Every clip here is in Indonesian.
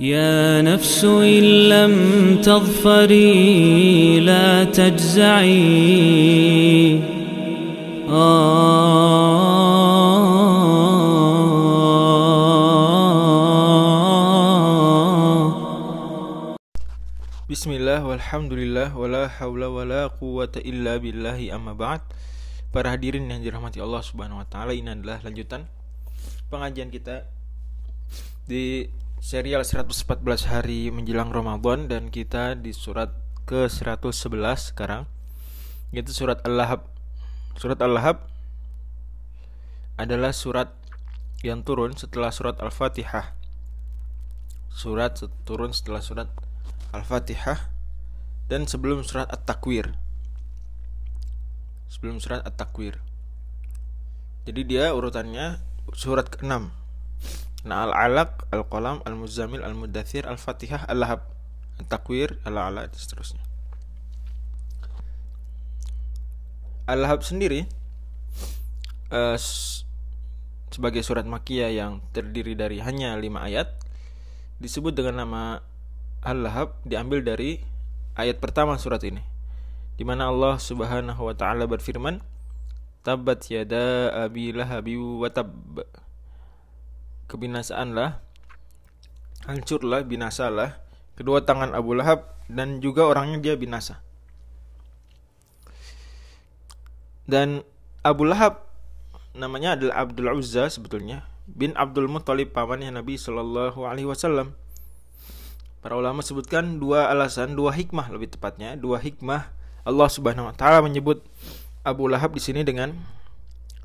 يا نفس إن لم تظفري لا تجزعي آه Bismillah, walhamdulillah, wala hawla wala quwata illa billahi amma ba'd Para hadirin yang dirahmati Allah subhanahu wa ta'ala Ini adalah lanjutan pengajian kita Di serial 114 hari menjelang Ramadan Dan kita di surat ke 111 sekarang Yaitu surat Al-Lahab Surat Al-Lahab adalah surat yang turun setelah surat Al-Fatihah Surat turun setelah surat Al-Fatihah dan sebelum surat At-Takwir. Sebelum surat At-Takwir. Jadi dia urutannya surat ke-6. Nah, Al-Alaq, Al-Qalam, Al-Muzammil, Al-Mudathir, Al-Fatihah, Al-Lahab, At-Takwir, Al-Ala dan seterusnya. Al-Lahab sendiri s- sebagai surat makiyah yang terdiri dari hanya 5 ayat disebut dengan nama Al-Lahab diambil dari ayat pertama surat ini di mana Allah Subhanahu wa taala berfirman Tabat yada abi lahabi wa tab Kebinasaanlah Hancurlah, binasalah Kedua tangan Abu Lahab Dan juga orangnya dia binasa. Dan Abu Lahab Namanya adalah Abdul Uzza sebetulnya Bin Abdul Muttalib pamannya Nabi Shallallahu Alaihi Wasallam. Para ulama sebutkan dua alasan, dua hikmah lebih tepatnya, dua hikmah Allah Subhanahu wa taala menyebut Abu Lahab di sini dengan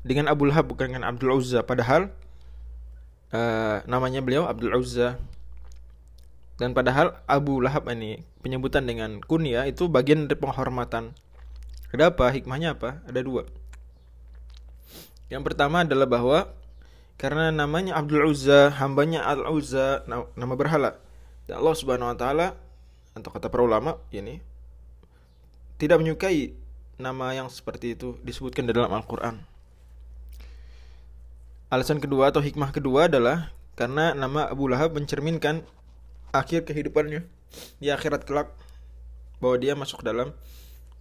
dengan Abu Lahab bukan dengan Abdul Uzza. Padahal eh, namanya beliau Abdul Uzza dan padahal Abu Lahab ini penyebutan dengan kunyah itu bagian dari penghormatan. Ada apa? Hikmahnya apa? Ada dua. Yang pertama adalah bahwa karena namanya Abdul Uzza, hambanya Al Uzza, na- nama berhala. Dan Allah Subhanahu wa taala atau kata para ulama ini tidak menyukai nama yang seperti itu disebutkan di dalam Al-Qur'an. Alasan kedua atau hikmah kedua adalah karena nama Abu Lahab mencerminkan akhir kehidupannya di akhirat kelak bahwa dia masuk dalam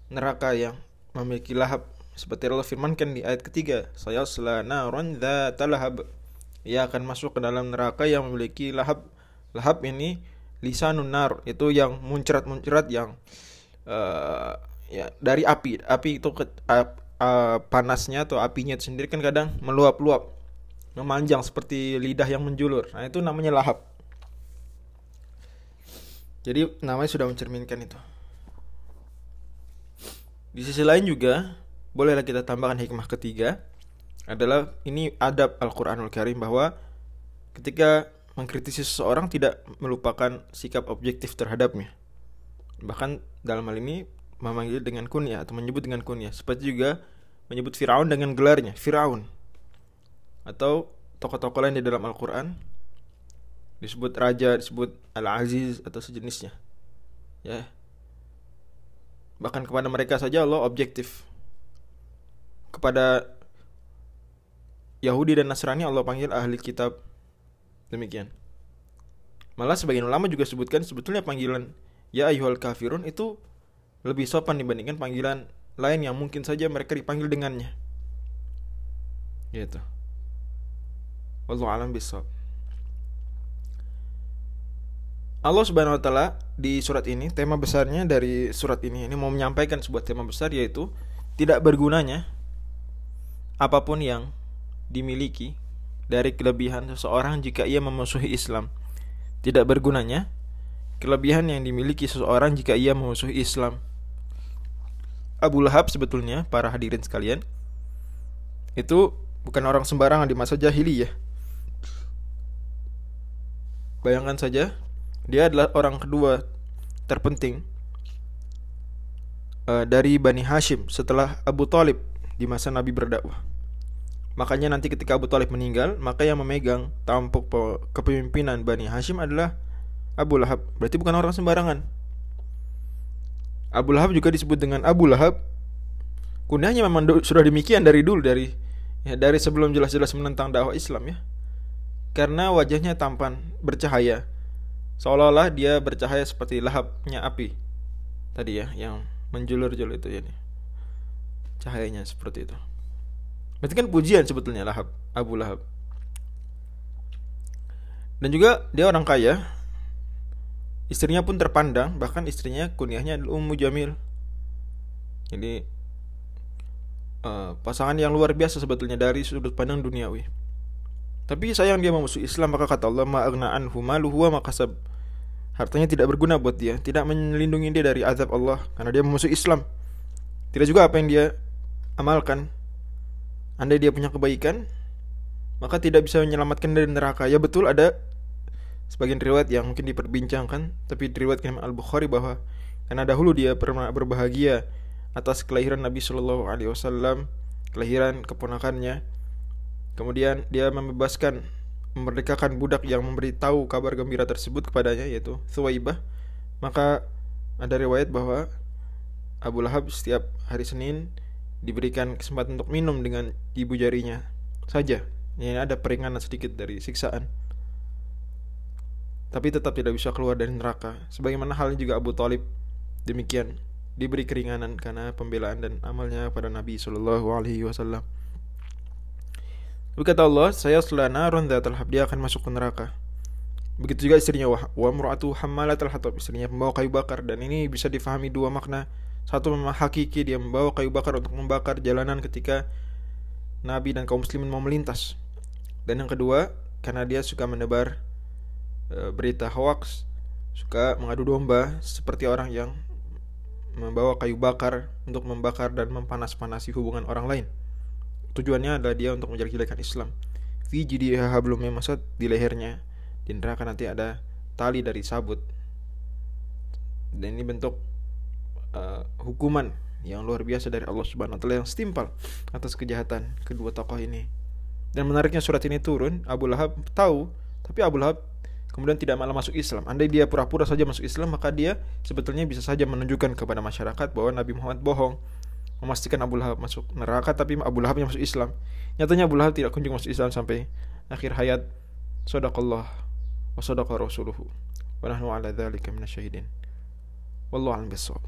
neraka yang memiliki lahab. Seperti Allah firmankan di ayat ketiga saya naron dzata lahab. Ia akan masuk ke dalam neraka yang memiliki lahab. Lahab ini lisanun nar itu yang muncrat-muncrat yang eh, ya dari api. Api itu ke- ap- eh, panasnya atau apinya itu sendiri kan kadang meluap-luap memanjang seperti lidah yang menjulur nah itu namanya lahab jadi namanya sudah mencerminkan itu di sisi lain juga bolehlah kita tambahkan hikmah ketiga adalah ini adab Al-Qur'anul Karim bahwa ketika mengkritisi seseorang tidak melupakan sikap objektif terhadapnya. Bahkan dalam hal ini memanggil dengan kunyah atau menyebut dengan kunyah. Seperti juga menyebut Firaun dengan gelarnya, Firaun. Atau tokoh-tokoh lain di dalam Al-Qur'an disebut raja, disebut Al-Aziz atau sejenisnya. Ya. Bahkan kepada mereka saja Allah objektif. Kepada Yahudi dan Nasrani Allah panggil ahli kitab Demikian. Malah sebagian ulama juga sebutkan sebetulnya panggilan ya ayyuhal kafirun itu lebih sopan dibandingkan panggilan lain yang mungkin saja mereka dipanggil dengannya. Gitu. Wallahu alam bisawab. Allah Subhanahu wa taala di surat ini tema besarnya dari surat ini ini mau menyampaikan sebuah tema besar yaitu tidak bergunanya apa pun yang dimiliki dari kelebihan seseorang jika ia memusuhi Islam. Tidak bergunanya kelebihan yang dimiliki seseorang jika ia memusuhi Islam. Abu Lahab sebetulnya para hadirin sekalian itu bukan orang sembarangan di masa jahiliyah. Bayangkan saja, dia adalah orang kedua terpenting eh, dari Bani Hashim setelah Abu Talib di masa Nabi berdakwah. Makanya nanti ketika Abu Talib meninggal, maka yang memegang tampuk pe- kepemimpinan Bani Hashim adalah Abu Lahab. Berarti bukan orang sembarangan. Abu Lahab juga disebut dengan Abu Lahab. Kunyahnya memang sudah demikian dari dulu dari ya, dari sebelum jelas-jelas menentang dakwah Islam ya. Karena wajahnya tampan, bercahaya. seolah-olah dia bercahaya seperti lahapnya api. Tadi ya yang menjulur-julur itu ya cahayanya seperti itu. Berarti kan pujian sebetulnya lahap Abu Lahab. Dan juga dia orang kaya. Istrinya pun terpandang bahkan istrinya kunyahnya adalah Ummu Jamil. Jadi uh, pasangan yang luar biasa sebetulnya dari sudut pandang duniawi tapi sayang dia memusuhi Islam maka kata Allah ma'agna anhu maluhu wa makasab hartanya tidak berguna buat dia tidak melindungi dia dari azab Allah karena dia memusuhi Islam. Tidak juga apa yang dia amalkan. Andai dia punya kebaikan maka tidak bisa menyelamatkan dari neraka. Ya betul ada sebagian riwayat yang mungkin diperbincangkan tapi diriwayatkan Al Bukhari bahwa karena dahulu dia pernah berbahagia atas kelahiran Nabi Shallallahu Alaihi Wasallam kelahiran keponakannya kemudian dia membebaskan memerdekakan budak yang memberitahu kabar gembira tersebut kepadanya yaitu Thuwaibah maka ada riwayat bahwa Abu Lahab setiap hari Senin diberikan kesempatan untuk minum dengan ibu jarinya saja ini ada peringanan sedikit dari siksaan tapi tetap tidak bisa keluar dari neraka. Sebagaimana halnya juga Abu Talib demikian diberi keringanan karena pembelaan dan amalnya pada Nabi Shallallahu Alaihi Wasallam. Berkata Allah, saya selana ronda terhadap dia akan masuk ke neraka. Begitu juga istrinya wa muratu hammalat hatab istrinya membawa kayu bakar dan ini bisa difahami dua makna. Satu memang hakiki dia membawa kayu bakar untuk membakar jalanan ketika Nabi dan kaum muslimin mau melintas. Dan yang kedua, karena dia suka menebar Eh, berita hoax, suka mengadu domba seperti orang yang membawa kayu bakar untuk membakar dan mempanas-panasi hubungan orang lain. Tujuannya adalah dia untuk menjelek-jelekan Islam. Fi jidiha hablum masad di lehernya. Di neraka nanti ada tali dari sabut. Dan ini bentuk uh, hukuman yang luar biasa dari Allah Subhanahu wa taala yang setimpal atas kejahatan kedua tokoh ini. Dan menariknya surat ini turun, Abu Lahab tahu, tapi Abu Lahab kemudian tidak malah masuk Islam. Andai dia pura-pura saja masuk Islam, maka dia sebetulnya bisa saja menunjukkan kepada masyarakat bahwa Nabi Muhammad bohong, memastikan Abu Lahab masuk neraka, tapi Abu Lahab yang masuk Islam. Nyatanya Abu Lahab tidak kunjung masuk Islam sampai akhir hayat. Sadaqallah wa sadaqa rasuluhu. Wa nahnu ala dzalika minasyahidin. Wallahu a'lam bissawab.